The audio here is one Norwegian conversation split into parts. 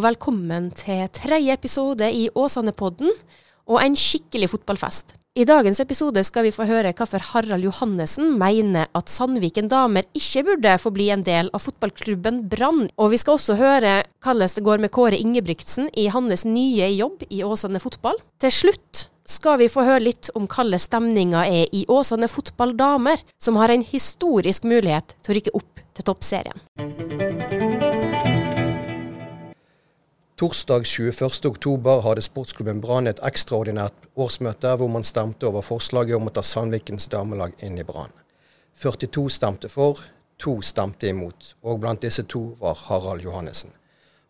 velkommen til tredje episode i Åsane-podden og en skikkelig fotballfest. I dagens episode skal vi få høre hvorfor Harald Johannessen mener at Sandviken damer ikke burde få bli en del av fotballklubben Brann. Og vi skal også høre hvordan det går med Kåre Ingebrigtsen i hans nye jobb i Åsane fotball. Til slutt skal vi få høre litt om hvordan stemninga er i Åsane fotball damer, som har en historisk mulighet til å rykke opp til toppserien. Torsdag 21.10 hadde sportsklubben Brann et ekstraordinært årsmøte hvor man stemte over forslaget om å ta Sandvikens damelag inn i Brann. 42 stemte for, to stemte imot, og blant disse to var Harald Johannessen.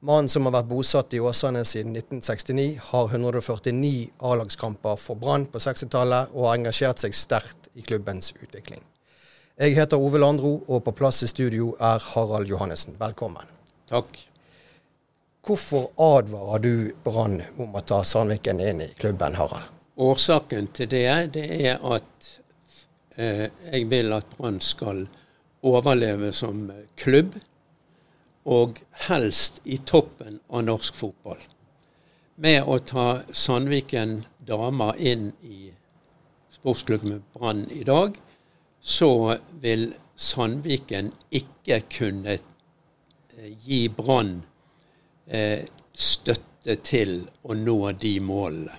Mannen som har vært bosatt i Åsane siden 1969, har 149 A-lagskamper for Brann på 60-tallet og har engasjert seg sterkt i klubbens utvikling. Jeg heter Ove Landro, og på plass i studio er Harald Johannessen. Velkommen. Takk. Hvorfor advarer du Brann om å ta Sandviken inn i klubben, Harald? Årsaken til det, det er at eh, jeg vil at Brann skal overleve som klubb, og helst i toppen av norsk fotball. Med å ta Sandviken damer inn i sportsklubben Brann i dag, så vil Sandviken ikke kunne eh, gi Brann eh, støtte til å nå de målene.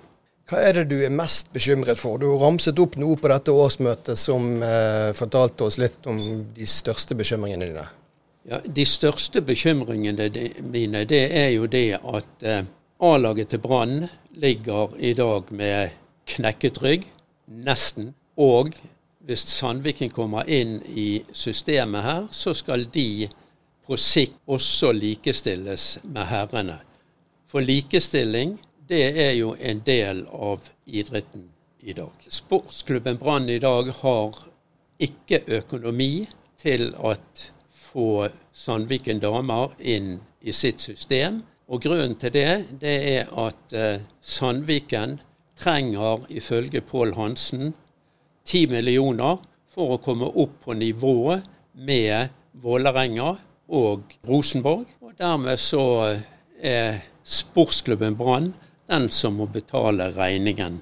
Hva er det du er mest bekymret for? Du ramset opp noe på dette årsmøtet som eh, fortalte oss litt om de største bekymringene dine. Ja, De største bekymringene mine det er jo det at eh, A-laget til Brann ligger i dag med knekket rygg, nesten. Og hvis Sandviken kommer inn i systemet her, så skal de på sikt også likestilles med herrene. For likestilling, det er jo en del av idretten i dag. Sportsklubben Brann i dag har ikke økonomi til å få Sandviken damer inn i sitt system. Og grunnen til det, det er at eh, Sandviken trenger ifølge Pål Hansen 10 millioner for å komme opp på nivå med Vålerenga og Rosenborg. Og dermed så er sportsklubben Brann den som må betale regningen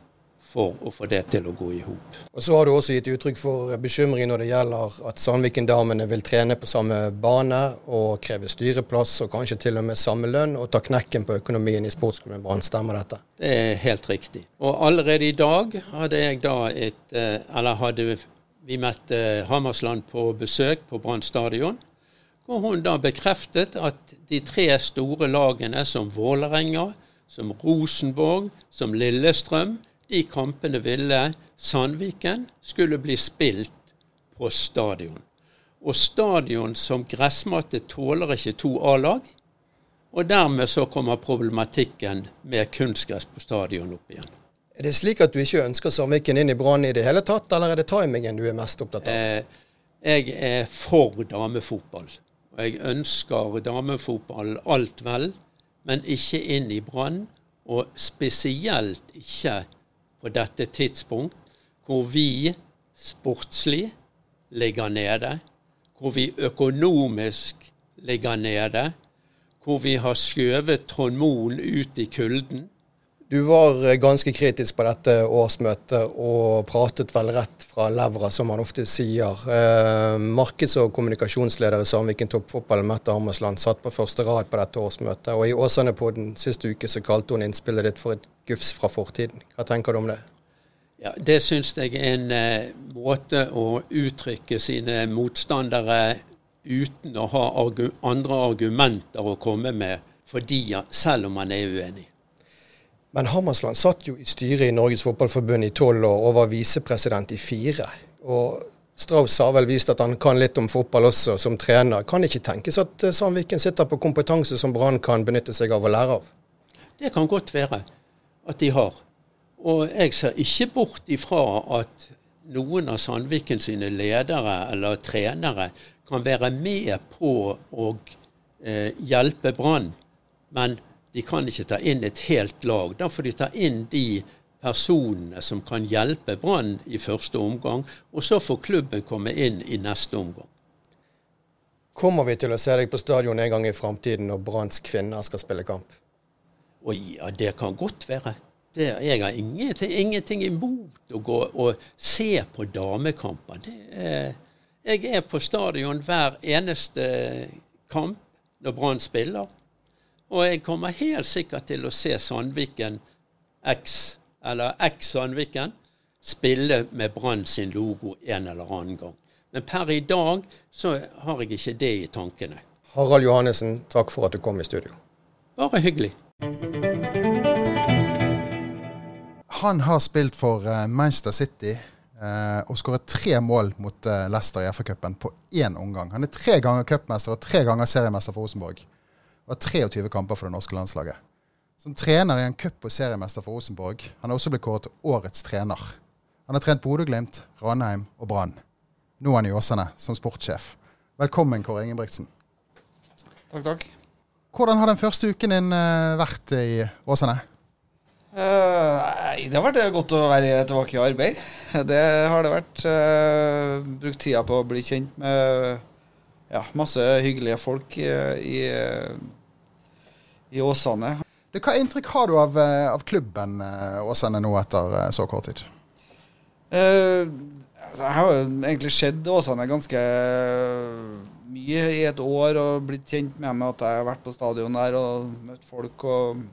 for å få det til å gå i hop. Og Så har du også gitt uttrykk for bekymring når det gjelder at Sandviken-damene vil trene på samme bane og kreve styreplass og kanskje til og med samme lønn, og ta knekken på økonomien i sportsklubben Brann. Stemmer dette? Det er helt riktig. Og allerede i dag hadde jeg da et eh, Eller hadde vi møtt Hammersland på besøk på Brann stadion. Og hun da bekreftet at de tre store lagene som Vålerenga, som Rosenborg, som Lillestrøm, de kampene ville Sandviken skulle bli spilt på stadion. Og stadion som gressmatte tåler ikke to A-lag. Og dermed så kommer problematikken med kunstgress på stadion opp igjen. Er det slik at du ikke ønsker Sandviken inn i Brann i det hele tatt, eller er det timingen du er mest opptatt av? Eh, jeg er for damefotball. Jeg ønsker damefotball alt vel, men ikke inn i Brann. Og spesielt ikke på dette tidspunkt hvor vi sportslig ligger nede, hvor vi økonomisk ligger nede, hvor vi har skjøvet Trond Moen ut i kulden. Du var eh, ganske kritisk på dette årsmøtet og pratet vel rett fra levra, som man ofte sier. Eh, markeds- og kommunikasjonsleder i Samviken toppfotball, Mette Hammersland, satt på første rad på dette årsmøtet. Og i Åsane på den siste uke så kalte hun innspillet ditt for et gufs fra fortiden. Hva tenker du om det? Ja, Det syns jeg er en eh, måte å uttrykke sine motstandere uten å ha argu andre argumenter å komme med, fordi, selv om man er uenig. Men Hammersland satt jo i styret i Norges Fotballforbund i tolv år og var visepresident i fire. Og Strauss har vel vist at han kan litt om fotball også, som trener. Kan det ikke tenkes at eh, Sandviken sitter på kompetanse som Brann kan benytte seg av og lære av? Det kan godt være at de har. Og jeg ser ikke bort ifra at noen av Sandviken sine ledere eller trenere kan være med på å eh, hjelpe Brann. Men de kan ikke ta inn et helt lag. Da får de ta inn de personene som kan hjelpe Brann i første omgang, og så får klubben komme inn i neste omgang. Kommer vi til å se deg på stadion en gang i framtiden når Branns kvinner skal spille kamp? Å ja, det kan godt være. Det, jeg har ingenting, ingenting imot å gå og se på damekamper. Er, jeg er på stadion hver eneste kamp når Brann spiller. Og jeg kommer helt sikkert til å se Sandviken X, eller X Sandviken, spille med Brann sin logo en eller annen gang. Men per i dag så har jeg ikke det i tankene. Harald Johannessen, takk for at du kom i studio. Bare hyggelig. Han har spilt for eh, Manchester City eh, og skåret tre mål mot eh, Leicester i FA-cupen på én omgang. Han er tre ganger cupmester og tre ganger seriemester for Rosenborg. Og har 23 kamper for det norske landslaget. Som trener i en cup- og seriemester for Rosenborg. Han har også blitt kåret til årets trener. Han har trent Bodø-Glimt, Ranheim og Brann. Nå er han i Åsane som sportssjef. Velkommen, Kåre Ingebrigtsen. Takk, takk. Hvordan har den første uken din vært i Åsane? Uh, det har vært godt å være tilbake i arbeid. Det har det vært. Uh, brukt tida på å bli kjent med ja, masse hyggelige folk i, i, i Åsane. Hva inntrykk har du av, av klubben Åsane nå etter så kort tid? Uh, jeg har egentlig sett Åsane ganske mye i et år og blitt kjent med meg at jeg har vært på stadion der og møtt folk. og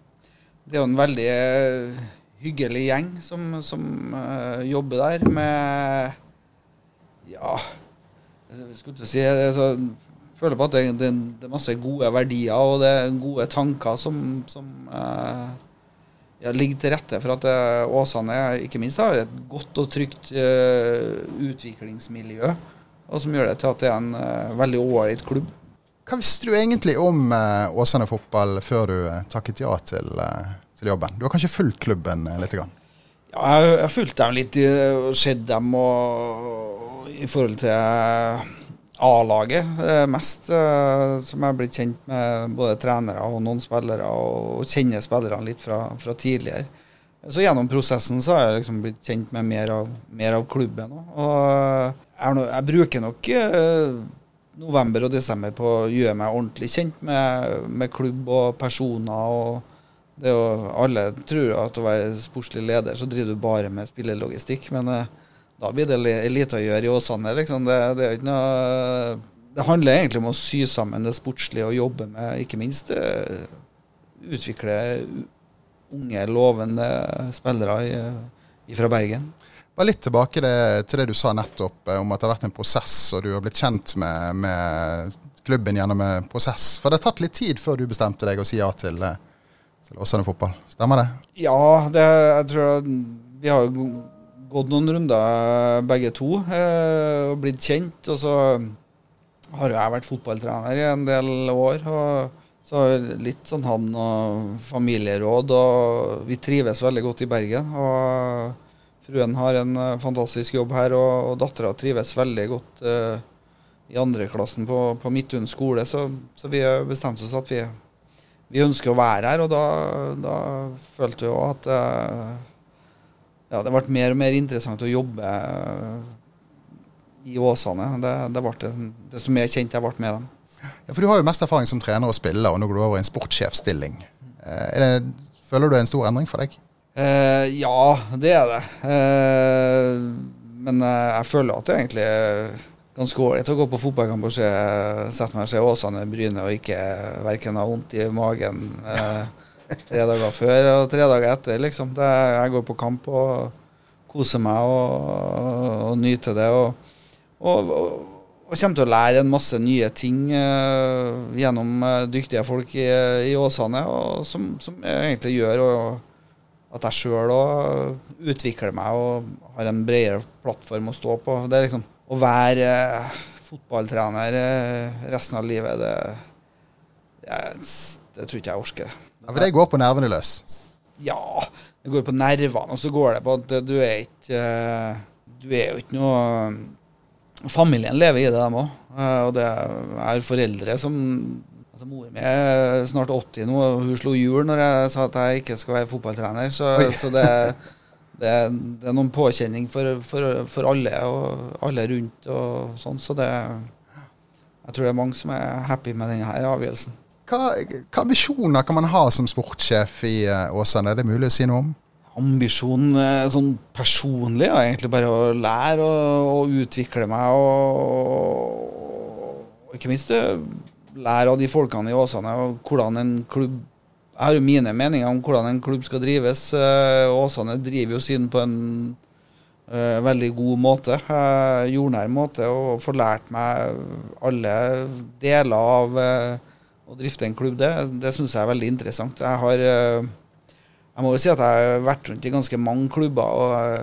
det er jo en veldig eh, hyggelig gjeng som, som uh, jobber der med Ja, jeg skulle ikke si det, så jeg føler på at det, det, det, er masse gode verdier og det er gode tanker som, som eh, ja, ligger til rette for at Åsane ikke minst har et godt og trygt eh, utviklingsmiljø. Og som gjør det til at det er en veldig ålreit klubb. Hva visste du egentlig om uh, Åsane fotball før du uh, takket ja til, til, jobben? Du har kanskje fulgt klubben litt? Grann. Ja, jeg har fulgt dem litt og sett dem og, i forhold til A-laget mest. som jeg har blitt kjent med både trenere og noen spillere, og, kjenner spillerne litt fra, fra, tidligere. Så gjennom prosessen så har jeg liksom blitt kjent med mer av, mer av klubben. Og jeg, no, jeg bruker nok november og desember på å gjøre meg ordentlig kjent med, med klubb og personer. og det er jo, Alle tror at å være sportslig leder, så driver du bare med spillelogistikk. Men eh, da blir det lite å gjøre i Åsane. Liksom. Det, det, er ikke noe, det handler egentlig om å sy sammen det sportslige og jobbe med, ikke minst eh, utvikle unge, lovende spillere fra Bergen. Bare litt tilbake det, til det du sa nettopp eh, om at det har vært en prosess, og du har blitt kjent med, med klubben gjennom en prosess. For det har tatt litt tid før du bestemte deg å si ja til, eh, til Åsane fotball. Stemmer det? Ja, det, jeg tror vi har gått noen runder begge to eh, og blitt kjent. Og så har jeg vært fotballtrener i en del år. og så litt sånn han og familieråd, og vi trives veldig godt i Bergen. og Fruen har en uh, fantastisk jobb her, og, og dattera trives veldig godt eh, i andreklassen på, på Midtun skole. Så, så, vi bestemte oss at vi, vi, ønsker å være her, og da, da følte vi òg at uh, ja, det ble mer og mer interessant å jobbe i Åsane. Det, det ble, desto mer kjent jeg ble med dem. Ja, for Du har jo mest erfaring som trener og spiller, og nå går du over i en sportssjefstilling. føler du det er en stor endring for deg? Eh, ja, det er det. Eh, men uh, jeg føler at det egentlig er ganske ålreit å gå på fotballkamp og se, sette meg og se Åsane Bryne og ikke verken ha vondt i magen tre dager før og tre dager etter. liksom. Det, jeg går på kamp og koser meg og, og, og nyter det. Og, og, kommer til å lære en masse nye ting gjennom dyktige folk i, i Åsane, som, som egentlig gjør. at jeg sjøl òg utvikler meg og har en bredere plattform å stå på. Det er liksom Å være eh, fotballtrener eh, resten av livet, det, det, det tror ikke jeg orker. Ja, for det går på nervene løs? Ja, det går på nervene. Og så går det på at du er ikke eh, Du er jo ikke noe Familien lever i det, dem òg. Og det er foreldre som Altså, Moren min er snart 80 nå, og hun slo hjul når jeg sa at jeg ikke skal være fotballtrener. Så, så det, det, det, er noen påkjenning for, for, for, alle og alle rundt og sånn. Så det jeg tror det er mange som er happy med denne her avgjørelsen. Hva, ambisjoner kan man ha som sportssjef i eh, Åsane? Er det mulig å si noe om? Ambisjonen eh, sånn personlig er egentlig bare å lære og, og utvikle meg. Og, og ikke minst eh, lære av de folkene i Åsane og hvordan en klubb Jeg har jo mine meninger om hvordan en klubb skal drives. Åsane driver jo sin på en uh, veldig god måte. Uh, jordnær måte. Og får lært meg alle deler av uh, å drifte en klubb. Det, det syns jeg er veldig interessant. Jeg har jeg må jo si at jeg har vært rundt i ganske mange klubber. og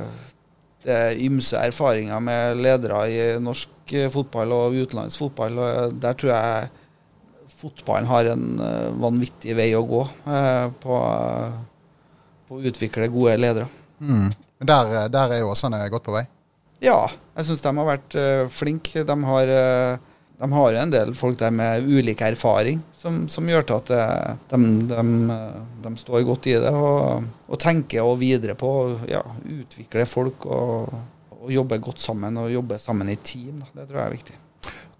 Det er ymse erfaringer med ledere i norsk fotball og utenlandsk fotball. og Der tror jeg fotballen har en vanvittig vei å gå på, på å utvikle gode ledere. Mm. Men der, der er jo Åsane godt på vei? Ja, jeg syns de har vært flinke. De har de har en del folk der med ulik erfaring, som, som gjør til at de, de, de, står godt i det. Og, og tenker og videre på å ja, utvikle folk og, og, jobbe godt sammen. Og jobbe sammen i team. Da. Det tror jeg er viktig.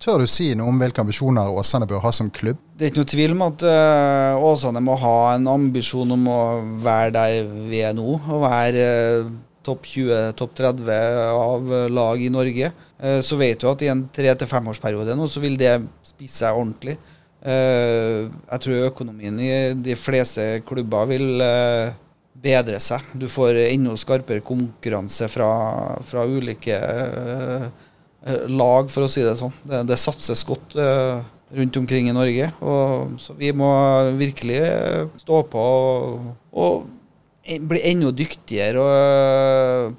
Tør du si noe om hvilke ambisjoner Åsane bør ha som klubb? Det er ikke noe tvil om at uh, Åsane må ha en ambisjon om å være der vi er nå. og være uh, topp 20, topp 30 av lag i Norge. Eh, så vet du at i en tre- til femårsperiode nå, så vil det spisse seg ordentlig. Eh, jeg tror økonomien i de fleste klubber vil eh, bedre seg. Du får enda skarpere konkurranse fra, fra ulike lag, for å si det sånn. Det, det satses godt rundt omkring i Norge. Og, så vi må virkelig stå på og, og bli enda dyktigere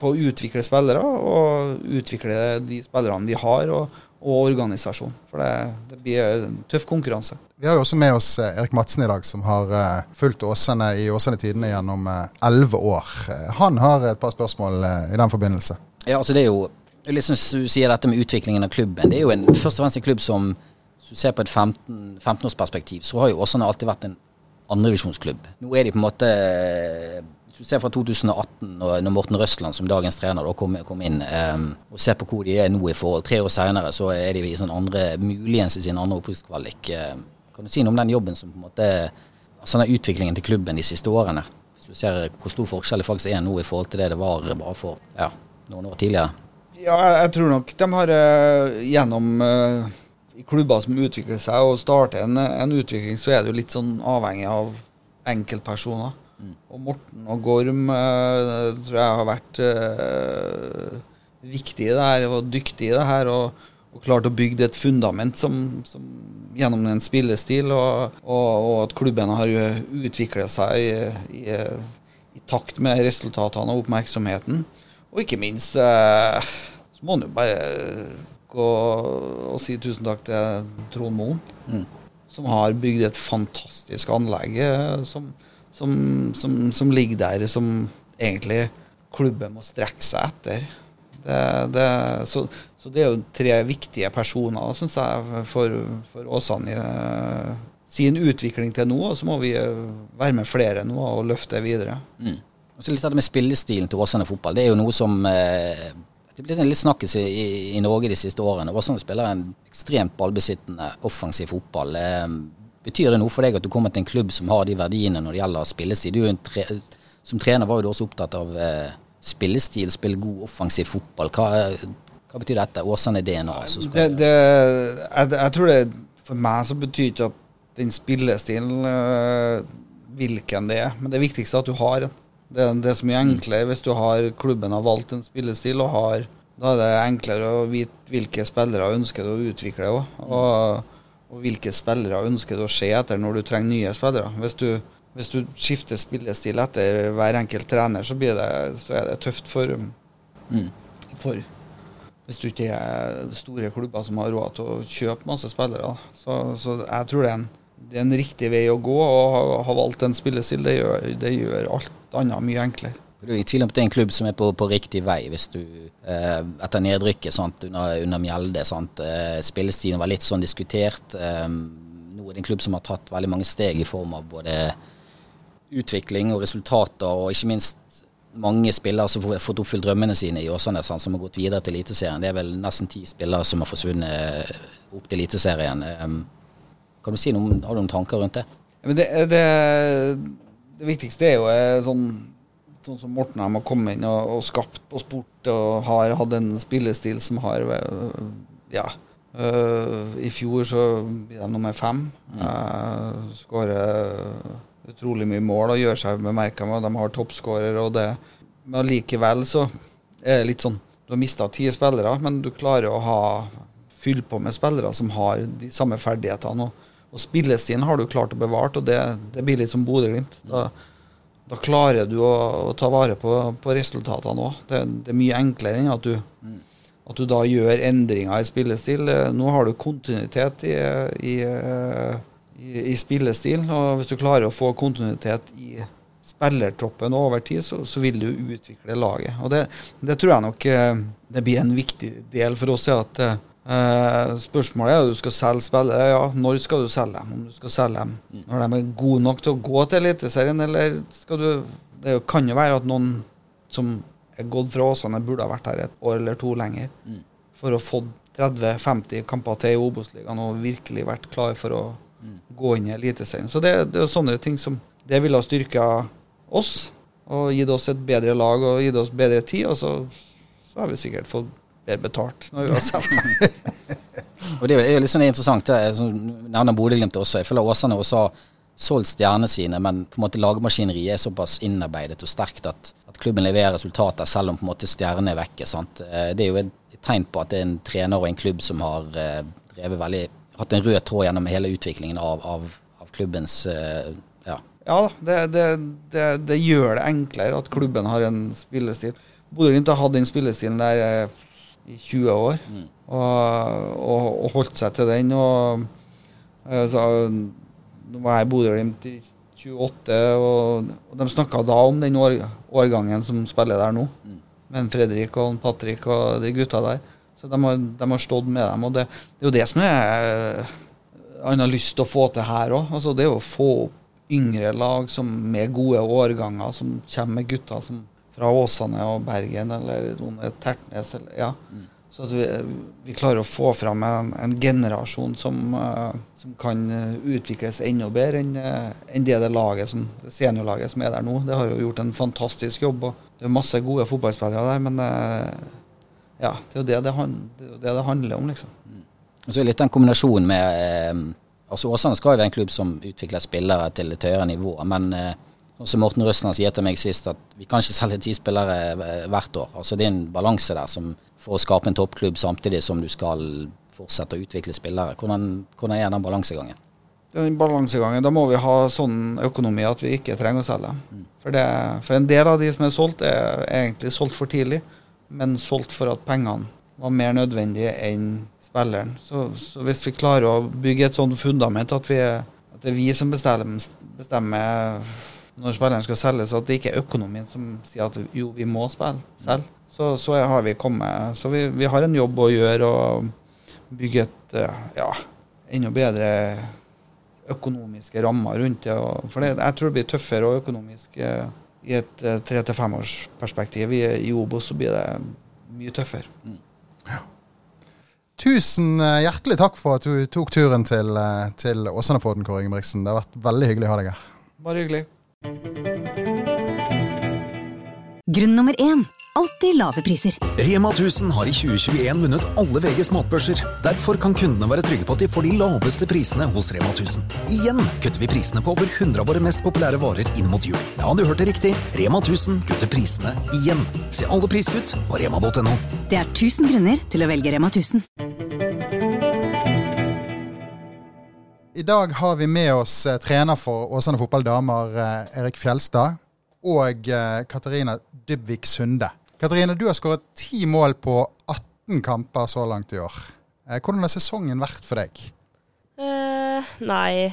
på å utvikle spillere og utvikle de spillerne vi har, og, og organisasjon. For det, det, blir en tøff konkurranse. Vi har jo også med oss eh, Erik Madsen i dag, som har uh, fulgt Åsane i Åsane Tidene gjennom eh, elleve år. Han har et par spørsmål i den forbindelse. Ja, altså det er jo liksom du sier dette med utviklingen av klubben. Det er jo en, først og fremst en klubb som hvis du ser på et 15-årsperspektiv, 15 så har jo Åsane alltid vært en andrevisjonsklubb. Nå er de på en måte Hvis du ser fra 2018, når Morten Røsland som dagens trener da kom, kom inn, um, og ser på hvor de er nå i forhold Tre år senere så er de i sånn andre, muligens i sin andre opprykkskvalik. Uh, kan du si noe om den jobben som på en måte altså den utviklingen til klubben de siste årene? Hvis du ser hvor stor forskjell det faktisk er nå i forhold til det det var bare for ja, noen år tidligere? Ja, jeg tror nok de har gjennom uh, klubber som utvikler seg og starter en, en, utvikling, så er det jo litt sånn avhengig av enkeltpersoner. Mm. Og Morten og Gorm uh, tror jeg har vært uh, viktig i det her og dyktig i det her. Og, og klart å bygge et fundament som, som, gjennom en spillestil, og, og, og at klubben har utvikla seg i, i, i, takt med resultatene og oppmerksomheten. Og ikke minst eh, så må man jo bare gå og si tusen takk til Trond Moen, mm. som har bygd et fantastisk anlegg som, som, som, som, ligger der, som egentlig klubben må strekke seg etter. Det, det, så, så, det er jo tre viktige personer, syns jeg, for, for Åsane i sin utvikling til nå. Og så må vi være med flere nå og løfte videre. Mm. Og så litt av det med spillestilen til Åsane fotball. Det er jo noe som eh, det er blitt en litt snakkis i, i, Norge de siste årene. Åsane spiller en ekstremt ballbesittende, offensiv fotball. Eh, betyr det noe for deg at du kommer til en klubb som har de verdiene når det gjelder spillestil? Du tre, som trener var jo du også opptatt av eh, spillestil, spille god offensiv fotball. Hva, hva betyr dette? Åsane-DNA? Altså, det, det, jeg, jeg, tror det for meg så betyr ikke at den spillestilen uh, hvilken det er, men det viktigste er at du har en. Det, det, er så mye enklere hvis du har klubben har valgt en spillestil, og har, da er det enklere å vite hvilke spillere ønsker du å utvikle òg. Og, og, hvilke spillere ønsker du å se etter når du trenger nye spillere. Hvis du, hvis du skifter spillestil etter hver enkelt trener, så, det, så er det tøft for, mm. for hvis du ikke er store klubber som har råd til å kjøpe masse spillere. Så, så jeg tror det er en det er en riktig vei å gå å ha, ha valgt en spillestil. Det gjør, det gjør, alt annet mye enklere. Du er i tvil om at det er en klubb som er på, på riktig vei, hvis du eh, etter nedrykket sant, under, under Mjelde sant, eh, Spillestilen var litt sånn diskutert. Eh, nå er det en klubb som har tatt veldig mange steg i form av både utvikling og resultater, og ikke minst mange spillere som har fått oppfylt drømmene sine i Åsane, sant, som har gått videre til Eliteserien. Det er vel nesten ti spillere som har forsvunnet opp til Eliteserien. Um, kan du si noe, Har du noen tanker rundt det? Det, det, det, viktigste er jo eh, sånn, sånn som Morten har kommet inn og, og, skapt på sport og har hatt en spillestil som har eh, Ja. Uh, I fjor så blir de nummer fem. Uh, Skårer utrolig mye mål og gjør seg bemerka med. De har toppskårer og det. Men likevel så er det litt sånn Du har mista ti spillere, men du klarer å ha fylle på med spillere som har de samme ferdighetene. Og, og spillestilen har du klart å bevare, og det, det blir litt som Bodø-Glimt. Da, da, klarer du å, å, ta vare på, på resultatene òg. Det, det, er mye enklere enn at du, at du da gjør endringer i spillestil. Nå har du kontinuitet i, i i, i, spillestil. Og hvis du klarer å få kontinuitet i spillertroppen over tid, så, så vil du utvikle laget. Og det, det, tror jeg nok eh, det blir en viktig del for oss. at eh, Spørsmålet er om du skal selge spillere. Ja, når skal du selge dem? Om du skal selge dem når de er gode nok til å gå til Eliteserien, eller skal du Det kan jo være at noen som er gått fra Åsane, burde ha vært her et år eller to lenger mm. for å få 30-50 kamper til i Obos-ligaen og virkelig vært klar for å gå inn i Eliteserien. Så det, det er sånne ting som det ville ha styrka oss og gitt oss et bedre lag og gitt oss bedre tid. Og så, så har vi sikkert fått bedre betalt når vi har solgt. og det er jo litt sånn interessant. Jeg nevner Bodø-Glimt også. Jeg føler Åsane også har solgt stjernene sine, men på en måte lagmaskineriet er såpass innarbeidet og sterkt at, at, klubben leverer resultater selv om på en måte stjernene er vekke. Sant? Eh, det er jo et tegn på at det er en trener og en klubb som har eh, drevet veldig hatt en rød tråd gjennom hele utviklingen av, av, av klubbens uh, Ja, ja det, det, det, det, gjør det enklere at klubben har en spillestil. Bodø-Glimt har hatt den spillestilen der i 20 år mm. og, og, og, holdt seg til den. og uh, så, Nå var jeg i Bodø-Glimt i 28, og, og de snakka da om den år, årgangen som spiller der nå. Mm. Med Fredrik og Patrick og de gutta der. Så de har, de har stått med dem. Og det, det er jo det som jeg, han har lyst til å få til her òg. Altså det er å få opp yngre lag som, med gode årganger, som kommer med gutter som, fra Åsane og Bergen eller noen Tertnes. Eller, ja. Mm. Så at vi, vi, klarer å få fram en, en generasjon som, uh, som, kan utvikles enda bedre enn uh, en det, det laget som, det seniorlaget som er der nå. Det har jo gjort en fantastisk jobb. og Det er masse gode fotballspillere der, men uh, ja, det er jo det det, det, det, det handler om, liksom. Mm. Og så er litt den kombinasjonen med eh, altså Åsane skal jo være en klubb som utvikler spillere til et høyere nivå. Men eh, sånn som Morten Røsland sier til meg sist, at vi kan ikke selge ti spillere eh, hvert år. Altså Det er en balanse der som, for å skape en toppklubb samtidig som du skal fortsette å utvikle spillere. Hvordan, hvordan er den balansegangen? Den balansegangen, Da må vi ha sånn økonomi at vi ikke trenger å selge. Mm. For, det, for en del av de som er solgt, er egentlig solgt for tidlig men solgt for at pengene var mer nødvendige enn spilleren. Så, så, hvis vi klarer å bygge et sånt fundament at, vi, at det er vi som bestemmer, bestemmer, når spilleren skal selges, at det ikke er økonomien som sier at jo, vi må spille selv, så, så har vi kommet Så vi, vi, har en jobb å gjøre og bygge et ja, enda bedre økonomiske rammer rundt det. for det, jeg tror det blir tøffere og økonomisk eh, i et eh, tre til femårsperspektiv i, i Obos så blir det mye tøffere. Mm. Ja. Tusen eh, hjertelig takk for at du tok turen til, eh, til Åsane-podden, Kåre Ingebrigtsen. Det har vært veldig hyggelig å ha deg her. Bare hyggelig. Grunn nummer én alltid lave priser. Rema 1000 har i 2021 vunnet alle VGs matbørser. Derfor kan kundene være trygge på at de får de laveste prisene hos Rema 1000. Igjen kutter vi prisene på over 100 av våre mest populære varer inn mot jul. Ja, du hørte riktig. Rema 1000 kutter prisene igjen. Se alle priskutt på rema.no. Det er 1000 grunner til å velge Rema 1000. I dag har vi med oss eh, trener for Åsane fotball damer, eh, Erik Fjelstad, og eh, Katarina Dybvik Sunde. Katarina, du har skåret ti mål på 18 kamper så langt i år. Hvordan har sesongen vært for deg? Eh, nei,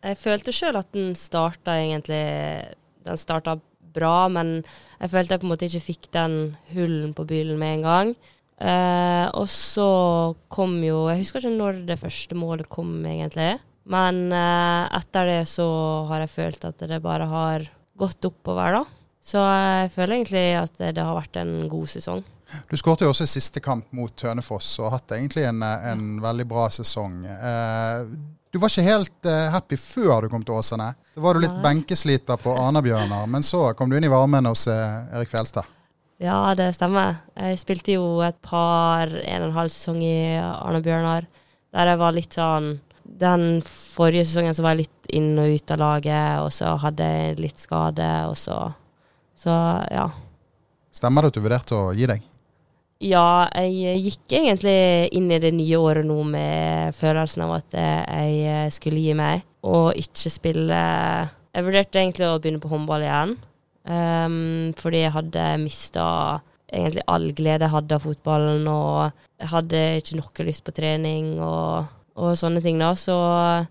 jeg følte sjøl at den starta egentlig Den starta bra, men jeg følte jeg på en måte ikke fikk den hullen på bilen med en gang. Eh, og så kom jo Jeg husker ikke når det første målet kom, egentlig. Men uh, etter det så har jeg følt at det bare har gått oppover, da. Så jeg føler egentlig at det, har vært en god sesong. Du skårte jo også i siste kamp mot Tønefoss og har hatt egentlig en, en veldig bra sesong. Eh, du var ikke helt eh, happy før du kom til Åsane. Da var du litt Nei. benkesliter på Arna-Bjørnar, men så kom du inn i varmen hos eh, Erik Fjelstad. Ja, det stemmer. Jeg spilte jo et par, en og en halv sesong i Arne Bjørnar, der jeg var litt sånn Den forrige sesongen så var jeg litt inn og ut av laget, og så hadde jeg litt skade, og så Så ja. Stemmer det at du vurderte å gi deg? Ja, jeg gikk egentlig inn i det nye året nå med følelsen av at jeg skulle gi meg, og ikke spille Jeg vurderte egentlig å begynne på håndball igjen, um, fordi jeg hadde mista egentlig all glede jeg hadde av fotballen, og jeg hadde ikke noe lyst på trening og, og sånne ting, da. Så,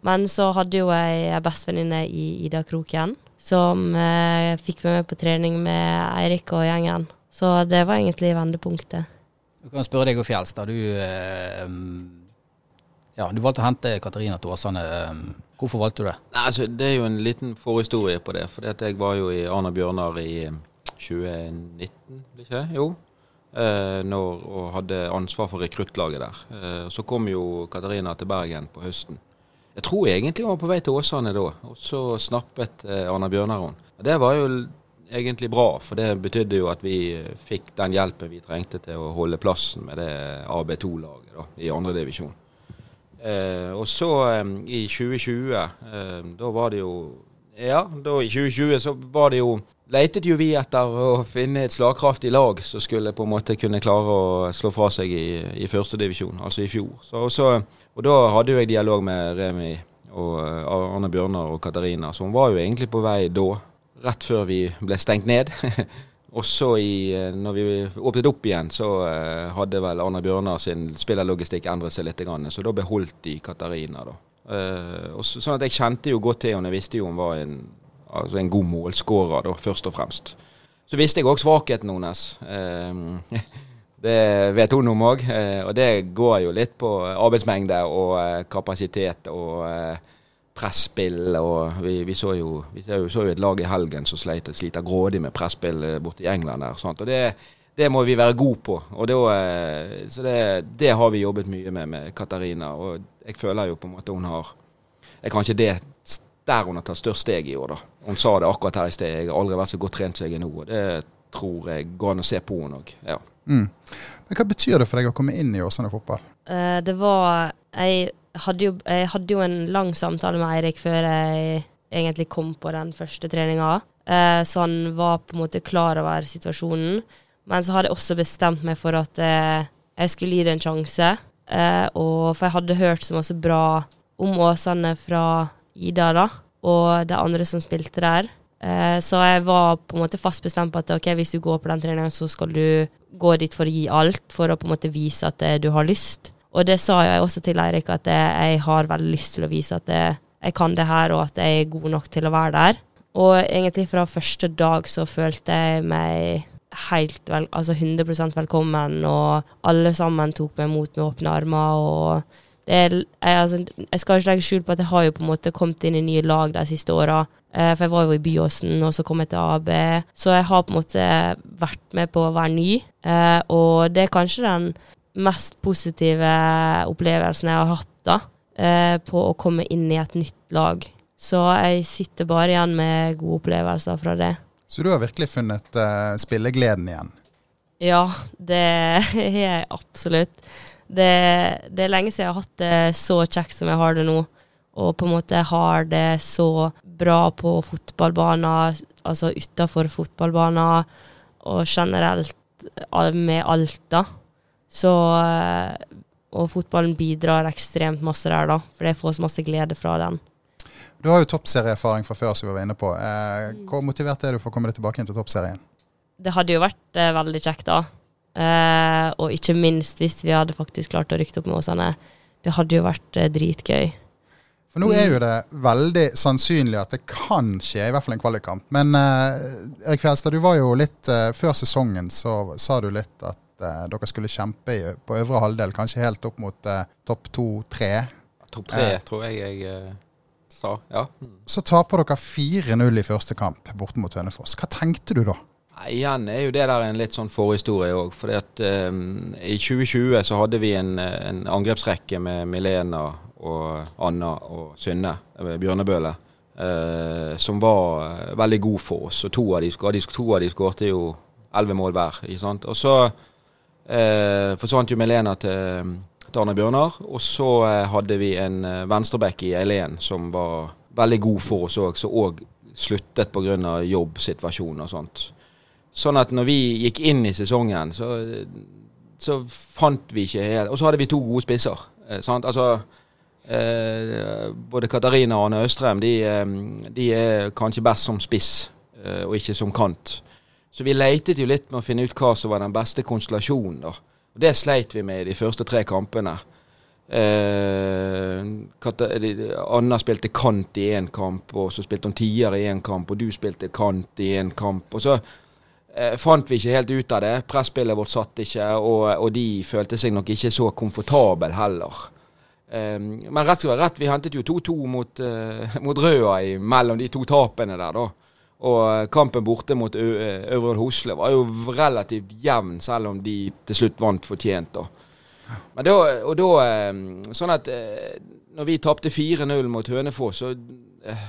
men så hadde jo jeg ei bestevenninne i Ida Kroken, som eh, fikk meg med på trening med Eirik og gjengen. Så det var egentlig vendepunktet. Du kan spørre deg og Fjelstad. Du, eh, ja, du valgte å hente Katarina til Åsane. Hvorfor valgte du det? Nei, altså, det er jo en liten forhistorie på det. For jeg var jo i Arna Bjørnar i eh, 2019, ikke det? Jo. Eh, når, og hadde ansvar for rekruttlaget der. Eh, så kom jo Katarina til Bergen på høsten. Jeg tror egentlig hun var på vei til Åsane da, og så snappet eh, Arna Bjørnar henne. Det var jo egentlig bra, for det betydde jo at vi fikk den hjelpen vi trengte til å holde plassen med det AB2-laget da, i andredivisjon. Eh, og så eh, i 2020, eh, da var det jo Ja, da i 2020 så var det jo Leitet jo vi etter å finne et slagkraftig lag som skulle på en måte kunne klare å slå fra seg i, i førstedivisjon, altså i fjor. Så, så, og da hadde jo jeg dialog med Remi og eh, Arne Bjørnar og Katarina, som var jo egentlig på vei da, rett før vi ble stengt ned. Og så i, eh, når vi åpnet opp igjen, så eh, hadde vel Arne Bjørnar sin spillerlogistikk endret seg litt. Så da beholdt de Katarina, da. Eh, og så, sånn at jeg kjente jo godt til henne. Jeg visste jo hun var en, altså en god målskårer, da, først og fremst. Så visste jeg òg svakheten hennes. Uh, det vet hun om òg. Uh, og det går jo litt på arbeidsmengde og eh, kapasitet og eh, presspill. og Vi, vi, så, jo, vi så, jo, et lag i helgen som sliter, sliter grådig med presspill eh, borte i England. der, sant? og det, det må vi være gode på. og det, eh, så det, det har vi jobbet mye med med Katarina. og Jeg føler jo på en måte hun har er kanskje det der hun har tatt størst steg i år. da. Hun sa det akkurat her i sted. Jeg har aldri vært så godt trent som jeg er nå. og Det tror jeg går an å se på henne òg. Ja. Mm. Men hva betyr det for deg å komme inn i Åsane fotball? Uh, det var jeg hadde, jo, jeg hadde jo en lang samtale med Eirik før jeg egentlig kom på den første treninga. Eh, så han var på en måte klar over situasjonen. Men så hadde jeg også bestemt meg for at eh, jeg skulle gi det en sjanse. Eh, og, for jeg hadde hørt så masse bra om Åsane fra Ida da, og de andre som spilte der. Eh, så jeg var på en måte fast bestemt på at ok, hvis du går på den treninga, så skal du gå dit for å gi alt, for å på en måte vise at eh, du har lyst. Og det sa jeg også til Eirik, at jeg har veldig lyst til å vise at eh, jeg kan det her, og at jeg er god nok til å være der. Og egentlig fra første dag så følte jeg meg helt vel, altså 100 velkommen, og alle sammen tok meg imot med åpne armer. og er, jeg, altså, jeg skal ikke legge skjul på at jeg har jo på en måte kommet inn i nye lag de siste åra. Eh, for jeg var jo i Byåsen, og så kom jeg til AB. Så jeg har på en måte vært med på å være ny. Eh, og det er kanskje den mest positive opplevelsen jeg har hatt da, eh, på å komme inn i et nytt lag. Så jeg sitter bare igjen med gode opplevelser fra det. Så du har virkelig funnet uh, spillegleden igjen? Ja, det har jeg absolutt. Det, det er lenge siden jeg har hatt det så kjekt som jeg har det nå. Og på en måte har det så bra på fotballbaner, altså utafor fotballbaner, og generelt med alt, da. Så eh, Og fotballen bidrar ekstremt masse der, da. For jeg får så masse glede fra den. Du har jo toppserieerfaring fra før, som vi var inne på. Eh, hvor motivert er du for å komme deg tilbake inn til toppserien? Det hadde jo vært eh, veldig kjekt, da. Eh, og ikke minst hvis vi hadde faktisk klart å rykke opp med Åsane. Det hadde jo vært eh, dritgøy. For nå er jo det veldig sannsynlig at det kan skje, i hvert fall en kvalikkamp. Men eh, Erik Fjelstad, du var jo litt eh, Før sesongen så sa du litt at eh, dere skulle kjempe i, på øvre halvdel, kanskje helt opp mot eh, topp to-tre. Topp tre Eh. tror jeg jeg eh, sa. Ja. Så taper dere 4-0 i første kamp borte mot Hønefoss. Hva tenkte du da? Nei, Igjen er jo det der en litt sånn forhistorie òg. For um, i 2020 så hadde vi en, en angrepsrekke med Milena og Anna og Synne eh, Bjørnebøle. Uh, som var eh, veldig god for oss. Og to av de, to av de skårte jo elleve mål hver. Ikke sant? Og så uh, forsvant jo Milena til, Arne Bjørnar. Og så eh, hadde vi en eh, venstreback i Eileen som var veldig god for oss òg, som òg sluttet pga. jobbsituasjonen og sånt. Sånn at når vi gikk inn i sesongen, så, så fant vi ikke helt Og så hadde vi to gode spisser. Eh, sant? Altså, eh, både Katarina og Arne Østrem de, de, er kanskje best som spiss, eh, og ikke som kant. Så vi leitet jo litt med å finne ut hva som var den beste konstellasjonen. da. Og Det sleit vi med i de første tre kampene. Eh, Anna spilte kant i én kamp, og så spilte hun tier i én kamp, og du spilte kant i én kamp. og så eh, fant vi ikke helt ut av det. Presspillet vårt satt ikke, og, og, de følte seg nok ikke så komfortable heller. Eh, men rett skal være rett, vi hentet jo 2-2 mot, eh, mot Røa mellom de to tapene der, da. Og kampen borte mot Øvre Hosle var jo relativt jevn, selv om de til slutt vant fortjent. da. Men da, og da eh, Sånn at eh, når vi tapte 4-0 mot Hønefoss, så eh,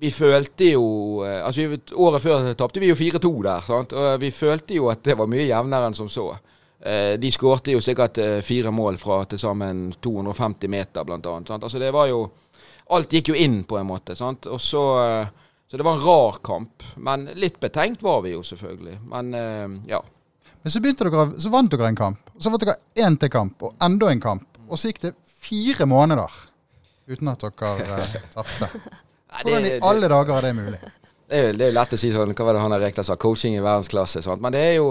vi følte jo altså vi, Året før tapte vi jo 4-2 der. Sant? Og vi følte jo at det var mye jevnere enn som så. De skårte jo sikkert fire mål fra til sammen 250 meter, blant annet. Sant? Altså det var jo Alt gikk jo inn, på en måte. Sant? Og så, så det var en rar kamp. Men litt betenkt var vi jo, selvfølgelig. Men ja. Men så, dere, så vant dere en kamp, og så vant dere én til kamp, og enda en kamp. Og så gikk det fire måneder uten at dere eh, tapte. Hvordan i alle dager er det mulig? Det er, jo, det er jo lett å si sånn Hva var det han Rekdal sa? Coaching i verdensklasse. Sant? Men det er jo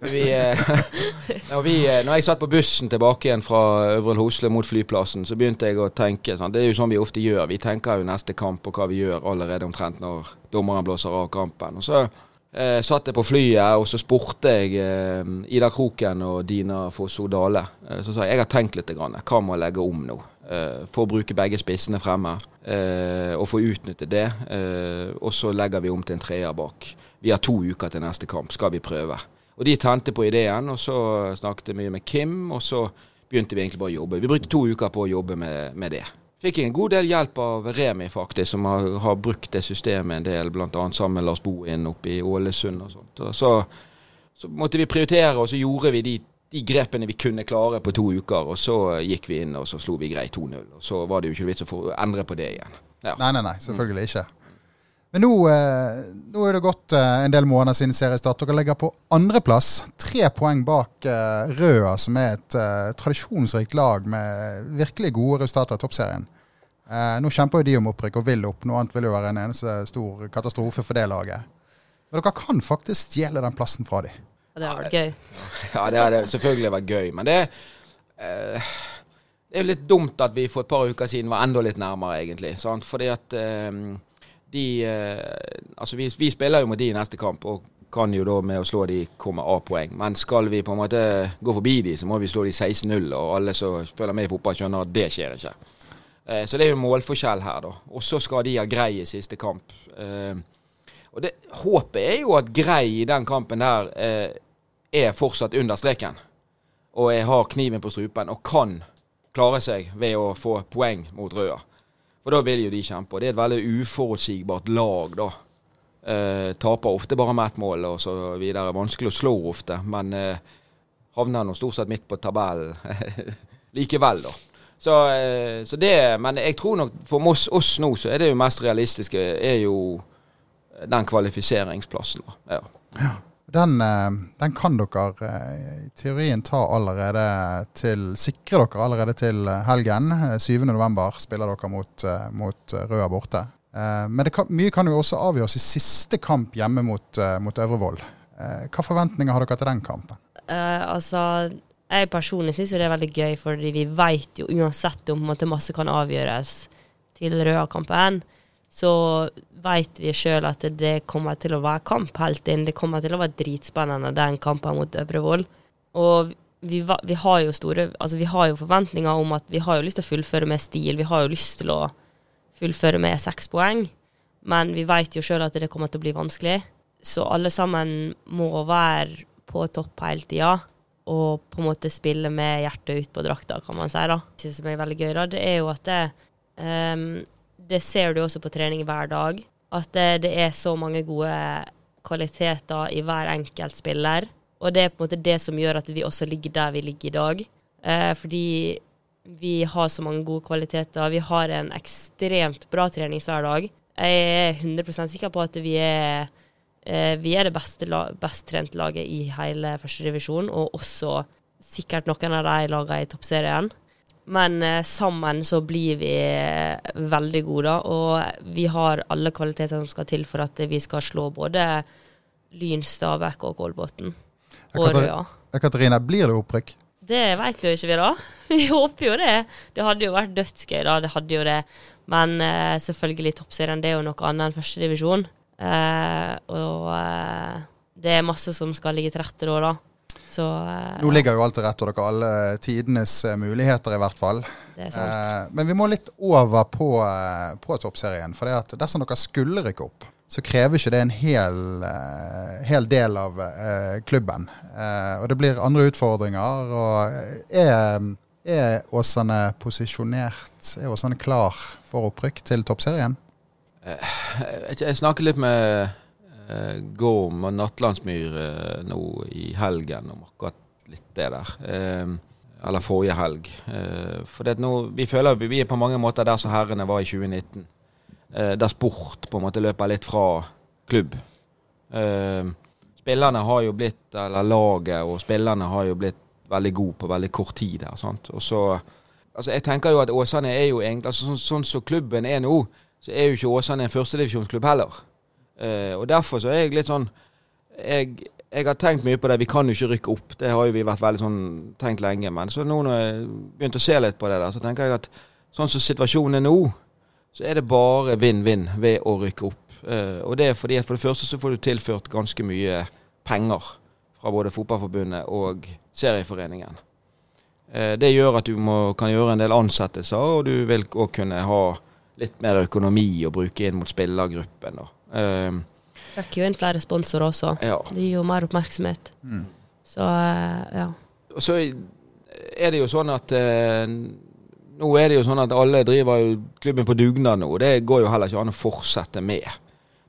vi, eh, når, vi, eh, når, jeg satt på bussen tilbake igjen fra Øvrel Hosle mot flyplassen, så begynte jeg å tenke sant? Det er jo sånn vi ofte gjør. Vi tenker jo neste kamp og hva vi gjør allerede omtrent når dommeren blåser av kampen. Og så Eh, satt jeg på flyet, og så spurte jeg eh, Ida Kroken og Dina Fosso Dale. Eh, så sa jeg jeg har tenkt litt. Grann. Hva må jeg legge om nå? Eh, for å bruke begge spissene fremme eh, og få utnytte det. Eh, og så legger vi om til en treer bak. Vi har to uker til neste kamp. Skal vi prøve? Og de tente på ideen, og så snakket jeg mye med Kim, og så begynte vi egentlig bare å jobbe. Vi brukte to uker på å jobbe med, med det. Fikk en god del hjelp av Remi, faktisk, som har, har brukt det systemet en del, bl.a. sammen med Lars Bohin oppe i Ålesund og sånt. Og så, så, måtte vi prioritere, og så gjorde vi de, de, grepene vi kunne klare på to uker. Og så gikk vi inn og så slo vi greit 2-0. Og så var det jo ikke vits å endre på det igjen. Ja. Nei, nei, nei, selvfølgelig ikke. Men nå, eh, nå, er det gått eh, en del måneder siden seriestart. Dere ligger på andreplass. Tre poeng bak eh, Røa, som er et tradisjonsrikt lag med virkelig gode resultater i toppserien. nå kjemper jo de om opprykk og vil opp. Noe annet vil jo være en eneste stor katastrofe for det laget. Men dere kan faktisk stjele den plassen fra dem. Det har vært gøy. Ja, det hadde selvfølgelig vært gøy. Men det, eh, det er jo litt dumt at vi for et par uker siden var enda litt nærmere, egentlig. Sant? Fordi at eh, de eh, Altså, vi, vi, spiller jo mot de i neste kamp, og kan jo da med å slå de komme A-poeng. Men skal vi på en måte gå forbi de, så må vi slå de 16-0, og alle som følger med i fotball, skjønner at det skjer ikke. Eh, så det er jo målforskjell her, da. Og så skal de ha Grei i siste kamp. Eh, og det, håpet er jo at Grei i den kampen der eh, er fortsatt under streken. Og jeg har kniven på strupen og kan klare seg ved å få poeng mot Røa. For da vil jo de kjempe. Og det er et veldig uforutsigbart lag, da. Eh, taper ofte bare med ett mål og så videre. Vanskelig å slå ofte, men eh, havner nå stort sett midt på tabellen likevel, da. Så, eh, så, det Men jeg tror nok for oss, oss, nå så er det jo mest realistiske er jo den kvalifiseringsplassen. Ja. ja. Den, eh, den, kan dere eh, i teorien ta allerede til Sikre dere allerede til helgen. 7.11 eh, spiller dere mot, mot Røa borte. Men kan, mye kan jo også avgjøres i siste kamp hjemme mot, mot Øvrevoll. Hva forventninger har dere til den kampen? Uh, altså, jeg personlig syns det er veldig gøy, fordi vi vet jo uansett om at masse kan avgjøres til Røa-kampen så veit vi sjøl at det kommer til å være kamp helt inn. Det kommer til å være dritspennende, den kampen mot Øvrevoll. Og vi, vi, har jo store Altså, vi har jo forventninger om at vi har jo lyst til å fullføre med stil. Vi har jo lyst til å fullføre med seks poeng. Men vi vet jo sjøl at det kommer til å bli vanskelig. Så alle sammen må være på topp hele tida. Og på en måte spille med hjertet ut på drakta, kan man si. da. Det som er veldig gøy, da, det er jo at det, ehm, det ser du også på trening hver dag. At det, det er så mange gode kvaliteter i hver enkelt spiller. Og det er på en måte det som gjør at vi også ligger der vi ligger i dag. Eh, fordi vi har så mange gode kvaliteter. Vi har en ekstremt bra treningshverdag. Jeg er 100 sikker på at vi er, eh, vi er det beste best trente laget i hele førstedivisjon, og også sikkert noen av de lagene i toppserien. Men eh, sammen så blir vi eh, veldig gode, da, og vi har alle kvaliteter som skal til for at vi skal slå både Lyn, Stabæk og Kolbotn. Og Røa. Katarina, blir det opprykk? Det veit jo ikke vi, da. Vi håper jo det. Det hadde jo vært dødsgøy, da. Det hadde jo det. Men eh, selvfølgelig, toppserien det er jo noe annet enn førstedivisjon. Eh, og eh, det er masse som skal ligge til rette da, da. Så eh, Nå ligger jo alt til rette, og dere alle tidenes eh, muligheter, i hvert fall. det er sant. Eh, men vi må litt over på, eh, på toppserien. For det at dersom dere skulle rykke opp, så krever ikke det en hel, eh, hel del av eh, klubben. Eh, og det blir andre utfordringer. Og er, er Åsane posisjonert? Er Åsane klar for opprykk til toppserien? Jeg snakket litt med uh, med og Nattlandsmyr eh, nå i helgen om akkurat litt det der. Eh, eller forrige helg. Eh, for det nå, vi føler vi, er på mange måter der som herrene var i 2019. Eh, der sport på en måte løper litt fra klubb. Eh, spillerne har jo blitt, eller laget og spillerne har jo blitt veldig gode på veldig kort tid der. sant? Og så, altså Jeg tenker jo at Åsane er jo egentlig altså Sånn sånn som klubben er nå, så er jo ikke Åsane en førstedivisjonsklubb heller. Eh, og derfor så er jeg litt sånn jeg, jeg har tenkt mye på det. Vi kan jo ikke rykke opp. Det har jo vi vært veldig sånn tenkt lenge. Men så nå når jeg begynte å se litt på det der, så tenker jeg at sånn som situasjonen er nå, så er det bare vinn-vinn ved å rykke opp. Eh, og det er fordi at for det første så får du tilført ganske mye penger fra både Fotballforbundet og Serieforeningen. Eh, det gjør at du må, kan gjøre en del ansettelser, og du vil òg kunne ha litt mer økonomi å bruke inn mot spillergruppen. Da. Eh, Trekker jo inn flere sponsorer også. ja. Det gir jo mer oppmerksomhet. Mm. Så eh, ja. Og så er det jo sånn at eh, Nå er det jo sånn at alle driver jo klubben på dugnad nå, det går jo heller ikke an å fortsette med.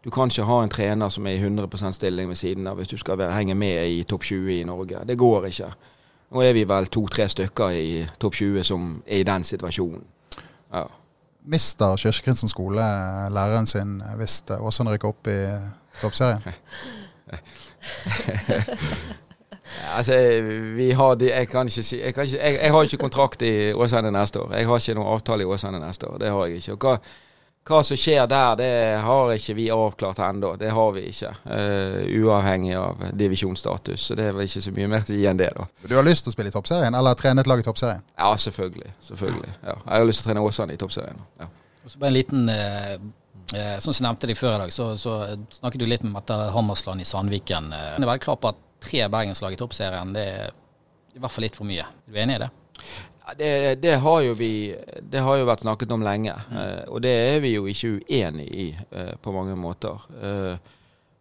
Du kan ikke ha en trener som er i 100 stilling ved siden av hvis du skal være, henge med i topp 20 i Norge. Det går ikke. Nå er vi vel to-tre stykker i topp 20 som er i den situasjonen. Ja. Mister Kirkekrinsen skole læreren sin hvis Åsane rykker opp i toppserien? Altså, vi har de, jeg kan ikke si jeg, kan ikke, jeg, jeg har ikke kontrakt i Åsane neste år. Jeg har ikke noen avtale i Åsane neste år. Det har jeg ikke. Og hva, hva som skjer der, det har ikke vi avklart ennå. Det har vi ikke. Uh, uavhengig av divisjonsstatus. Så det er vel ikke så mye mer å gi enn det, da. Du har lyst til å spille i toppserien, eller trene et lag i toppserien? Ja, selvfølgelig. selvfølgelig. Ja. Jeg har lyst til å trene Åsane i toppserien. Ja. Og så bare en liten eh, eh, Sånn som jeg nevnte deg før i dag, så, så snakket du litt med Mette Hammersland i Sandviken. Eh, Jeg er veldig klar på at tre bergenslag i toppserien, det er i hvert fall litt for mye. Er du enig i det? Ja, Det, det, har jo vi, det har jo vært snakket om lenge, eh, og det er vi jo ikke uenig i eh, på mange måter. Eh,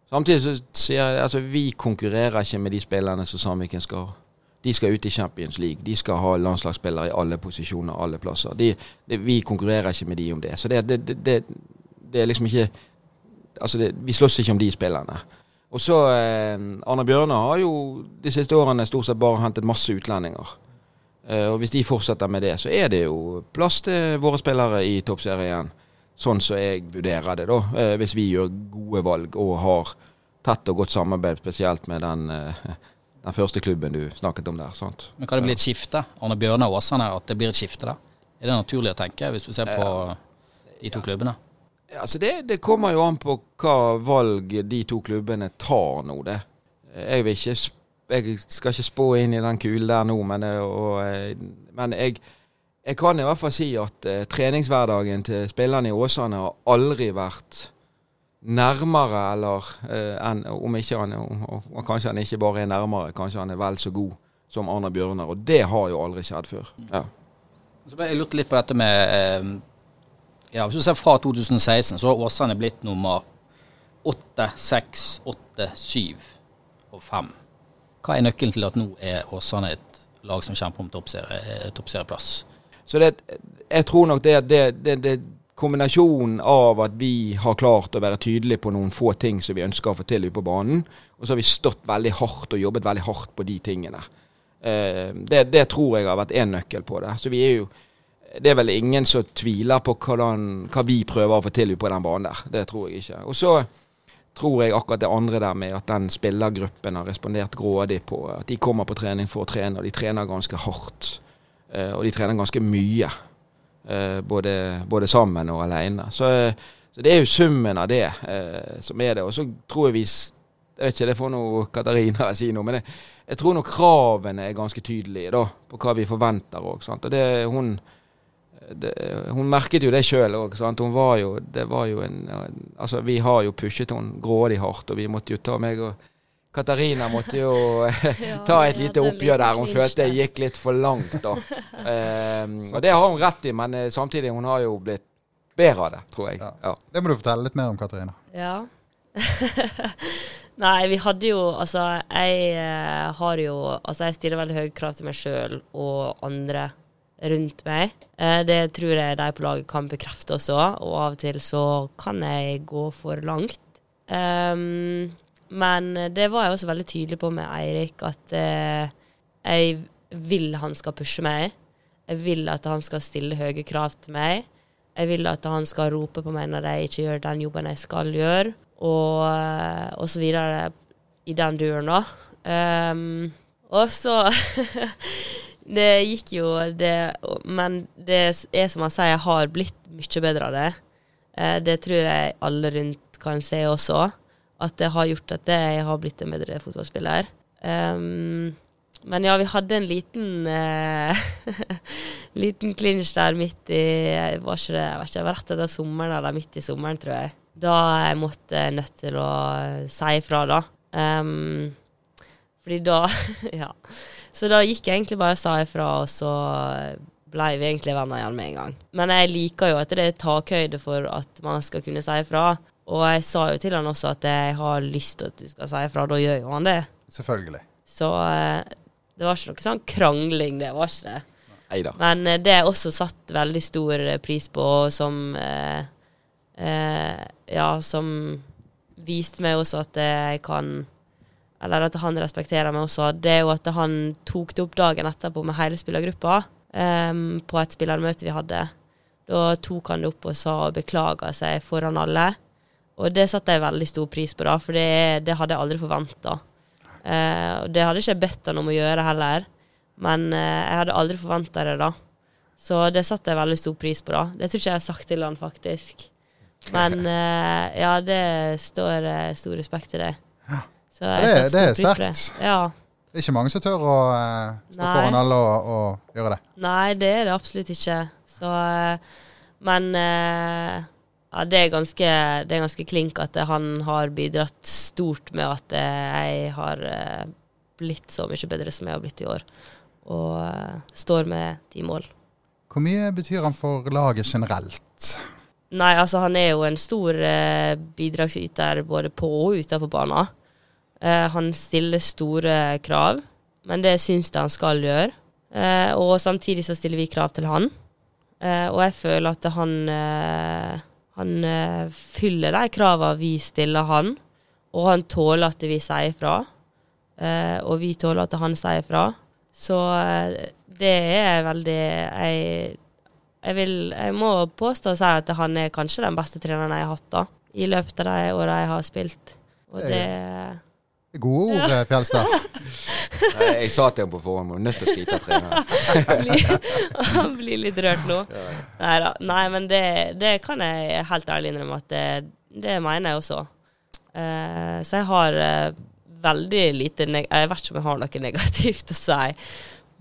samtidig så sier jeg altså vi konkurrerer ikke med de spillerne som Sandviken skal ha. De skal ut i Champions League. De skal ha landslagsspillere i alle posisjoner, alle plasser. De, det, vi konkurrerer ikke med de om det. Så det, det, det, er liksom ikke Altså, vi slåss ikke om de spillerne. Og så eh, Arne Bjørnar har jo de siste årene stort sett bare hentet masse utlendinger. Eh, og hvis de fortsetter med det, så er det jo plass til våre spillere i toppserien. Sånn som jeg vurderer det, da. Eh, hvis vi gjør gode valg og har tett og godt samarbeid, spesielt med den, eh, den første klubben du snakket om der. sant? Men kan det bli et skifte? Arne Bjørnar og Åsane, at det blir et skifte der? Er det naturlig å tenke, hvis du ser på de to klubbene? Altså det, det kommer jo an på hva valg de to klubbene tar nå, det. Jeg vil ikke jeg skal ikke spå inn i den kulen der nå, men, eh, og, eh, men jeg, jeg kan i hvert fall si at uh, treningshverdagen til spillerne i Åsane har aldri vært nærmere, eller uh, enn om ikke han og, og, kanskje han ikke bare er nærmere, kanskje han er vel så god som Arne Bjørnar. Og det har jo aldri skjedd før. Ja. Så jeg lurte litt på dette med Ja, Hvis du ser fra 2016, så har Åsane blitt nummer 8, 6, 8, 7 og 5. Hva er nøkkelen til at nå er Åsane et lag som kjemper om toppserie- toppserieplass? Så det, jeg tror nok det at det, det, det kombinasjonen av at vi har klart å være tydelige på noen få ting som vi ønsker å få til ute på banen, og så har vi stått veldig hardt og jobbet veldig hardt på de tingene. Eh, det, det tror jeg har vært én nøkkel på det. Så vi er jo det er vel ingen som tviler på hvordan, hva vi prøver å få til på den banen der. Det tror jeg ikke. Og så tror jeg akkurat det andre der med at den spillergruppen har respondert grådig på at de kommer på trening for å trene, og de trener ganske hardt. Eh, og de trener ganske mye. Eh, både, både sammen og alene. Så, så, det er jo summen av det eh, som er det. Og så tror jeg vi Jeg vet ikke, det får noe Katarina si noe, men jeg, jeg tror nok kravene er ganske tydelige da, på hva vi forventer òg. Og det, hun, det, hun merket jo det sjøl òg. Hun var jo Det var jo en Altså, vi har jo pushet henne grådig hardt, og vi måtte jo ta meg og Katarina måtte jo ta et lite oppgjør der. Hun følte det gikk litt for langt, da. Um, og det har hun rett i, men eh, samtidig hun har jo blitt bedre av det, tror jeg. Ja. Det må du fortelle litt mer om, Katarina. Ja. Nei, vi hadde jo Altså, jeg uh, har jo Altså, jeg stiller veldig høye krav til meg sjøl og andre rundt meg. Uh, det tror jeg de på laget kan bekrefte også, og av og til så kan jeg gå for langt. Um, men det var jeg også veldig tydelig på med Eirik, at uh, jeg vil han skal pushe meg. Jeg vil at han skal stille høye krav til meg. Jeg vil at han skal rope på meg når jeg ikke gjør den jobben jeg skal gjøre og, og så videre i den duren, da. Um, og så Det gikk jo det Men det er som han sier, jeg har blitt mye bedre av det. Uh, det tror jeg alle rundt kan se også. At det har gjort at jeg har blitt en bedre fotballspiller. Um, men ja, vi hadde en liten uh, liten klinsj der midt i Var ikke det, var ikke rett etter sommeren eller midt i sommeren, tror jeg da jeg måtte nødt til å si ifra, da. Um, fordi da Ja. Så da gikk jeg egentlig bare og sa ifra, og så ble vi egentlig venner igjen med en gang. Men jeg liker jo at det er takhøyde for at man skal kunne si ifra. Og jeg sa jo til han også at jeg har lyst til at du skal si ifra. Da gjør jo han det. Selvfølgelig. Så eh, det var ikke noe sånn krangling, det var ikke det. Neida. Men eh, det er også satt veldig stor pris på, som eh, eh, ja, som viste meg også at jeg kan Eller at han respekterer meg også. Det er jo at han tok det opp dagen etterpå med hele spillergruppa um, på et spillermøte vi hadde. Da tok han det opp og sa og beklaga seg foran alle. Og det satte jeg veldig stor pris på, da, for det, det hadde jeg aldri forventa. Uh, det hadde ikke jeg bedt han om å gjøre heller, men uh, jeg hadde aldri forventa det, da. Så det satte jeg veldig stor pris på, da. Det tror ikke jeg har sagt til han, faktisk. Men uh, ja, det står stor respekt til det. Så det, det er sterkt. Det. Ja. det er ikke mange som tør å uh, stå Nei. foran alle og, og, gjøre det. Nei, det er det absolutt ikke. Så Men ja, det er, ganske, det er ganske klink at han har bidratt stort med at jeg har blitt så mye bedre som jeg har blitt i år. Og står med ti mål. Hvor mye betyr han for laget generelt? Nei, altså han er jo en stor bidragsyter både på og utenfor banen. Eh, han stiller store krav, men det syns jeg han skal gjøre. Eh, og samtidig så stiller vi krav til han. Eh, og jeg føler at han, eh, han eh, fyller de kravene vi stiller han, og han tåler at vi sier fra. og vi tåler at han sier fra. Så det er veldig jeg jeg, vil, jeg må påstå og si at han er kanskje den beste treneren jeg har hatt da, i løpet av de åra jeg har spilt. Og det Gode ord, ja. Eh, Fjelstad. jeg sa til ham på forhånd hun er nødt til å skite av treneren. Han blir litt rørt nå. Neida. Nei men det, det, kan jeg helt ærlig innrømme at det, det mener jeg også. Uh, så jeg har uh, veldig lite Jeg vet ikke om jeg har noe negativt å si,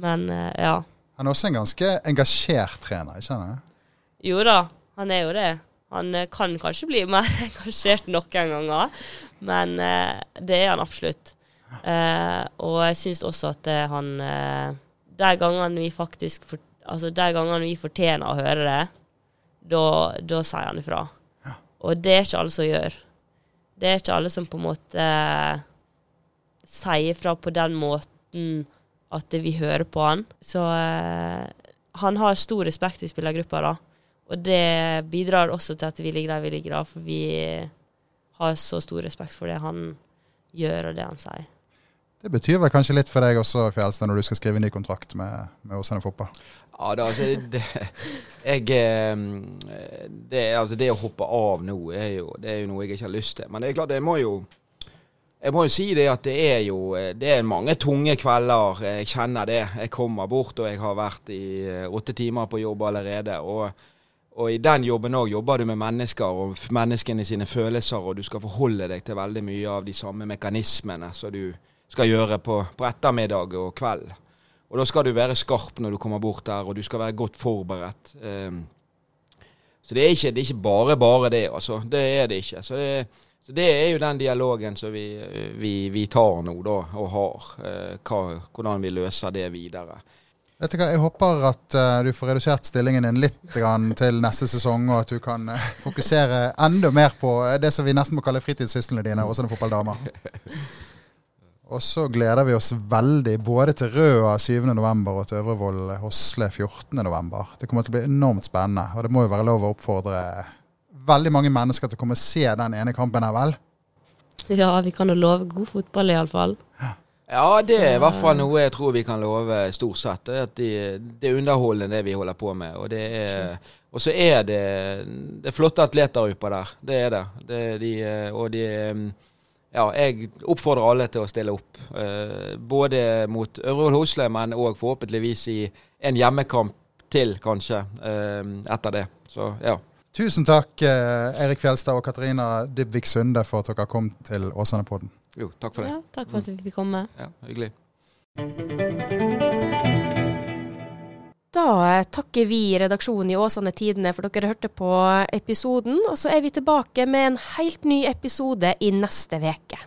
men uh, ja. Han er også en ganske engasjert trener, ikke sant? Jo da, han er jo det. Han eh, kan kanskje bli mer engasjert noen ganger, men eh, det er han absolutt. Eh, og jeg syns også at eh, han De gangene vi faktisk for, Altså de gangene vi fortjener å høre det, da, sier han ifra. Og det er ikke alle som gjør. Det er ikke alle som på en måte sier fra på den måten at vi hører på han. Så eh, han har stor respekt i spillergruppa, da. Og det bidrar også til at vi ligger der vi ligger, da, for vi har så stor respekt for det han gjør, og det han sier. Det betyr vel kanskje litt for deg også, Fjelstad, når du skal skrive ny kontrakt med, med Åsane Fotball? Ja, det, altså, det, jeg, eh, det, altså, det å hoppe av nå er jo, det er jo noe jeg ikke har lyst til. Men det er klart, jeg må jo jeg må jo si det at det er jo det er mange tunge kvelder. Jeg kjenner det. Jeg kommer bort, og jeg har vært i eh, åtte timer på jobb allerede. Og, og i den jobben òg jobber du med mennesker og menneskene sine følelser, og du skal forholde deg til veldig mye av de samme mekanismene som du skal gjøre på, på ettermiddag og kveld. Og da skal du være skarp når du kommer bort der, og du skal være godt forberedt. Um, så det er, ikke, det er ikke bare bare det, altså. Det er det ikke. Så det, så det er jo den dialogen som vi, vi, vi tar nå, da, og har. Uh, hva, hvordan vi løser det videre. Vet du hva, Jeg håper at uh, du får redusert stillingen din litt grann, til neste sesong, og at du kan uh, fokusere enda mer på det som vi nesten må kalle fritidssyslene dine, også som fotballdamer. Og så gleder vi oss veldig både til Røa 7.11. og til Øvrevoll Hosle 14.11. Det kommer til å bli enormt spennende, og det må jo være lov å oppfordre veldig mange mennesker til å komme og se den ene kampen her, vel? Ja, vi kan jo love god fotball, iallfall. Ja, det er i hvert fall noe jeg tror vi kan love stort sett. At det, det er underholdende det vi holder på med. Og, det er, og så er det, det er flotte atleter oppe der. Det er det. det de, og de ja, jeg oppfordrer alle til å stille opp. Eh, både mot Ørvoll Hosle, men òg forhåpentligvis i en hjemmekamp til, kanskje, eh, etter det. Så ja. Tusen takk, eh, Erik Fjelstad og Katarina Dybvik Sunde, for at dere kom til Åsane-podden. Jo, takk for det. Ja, takk for at vi fikk komme. Ja, hyggelig. Da takker vi redaksjonen i Åsane Tidene for dere hørte på episoden. Og så er vi tilbake med en helt ny episode i neste uke.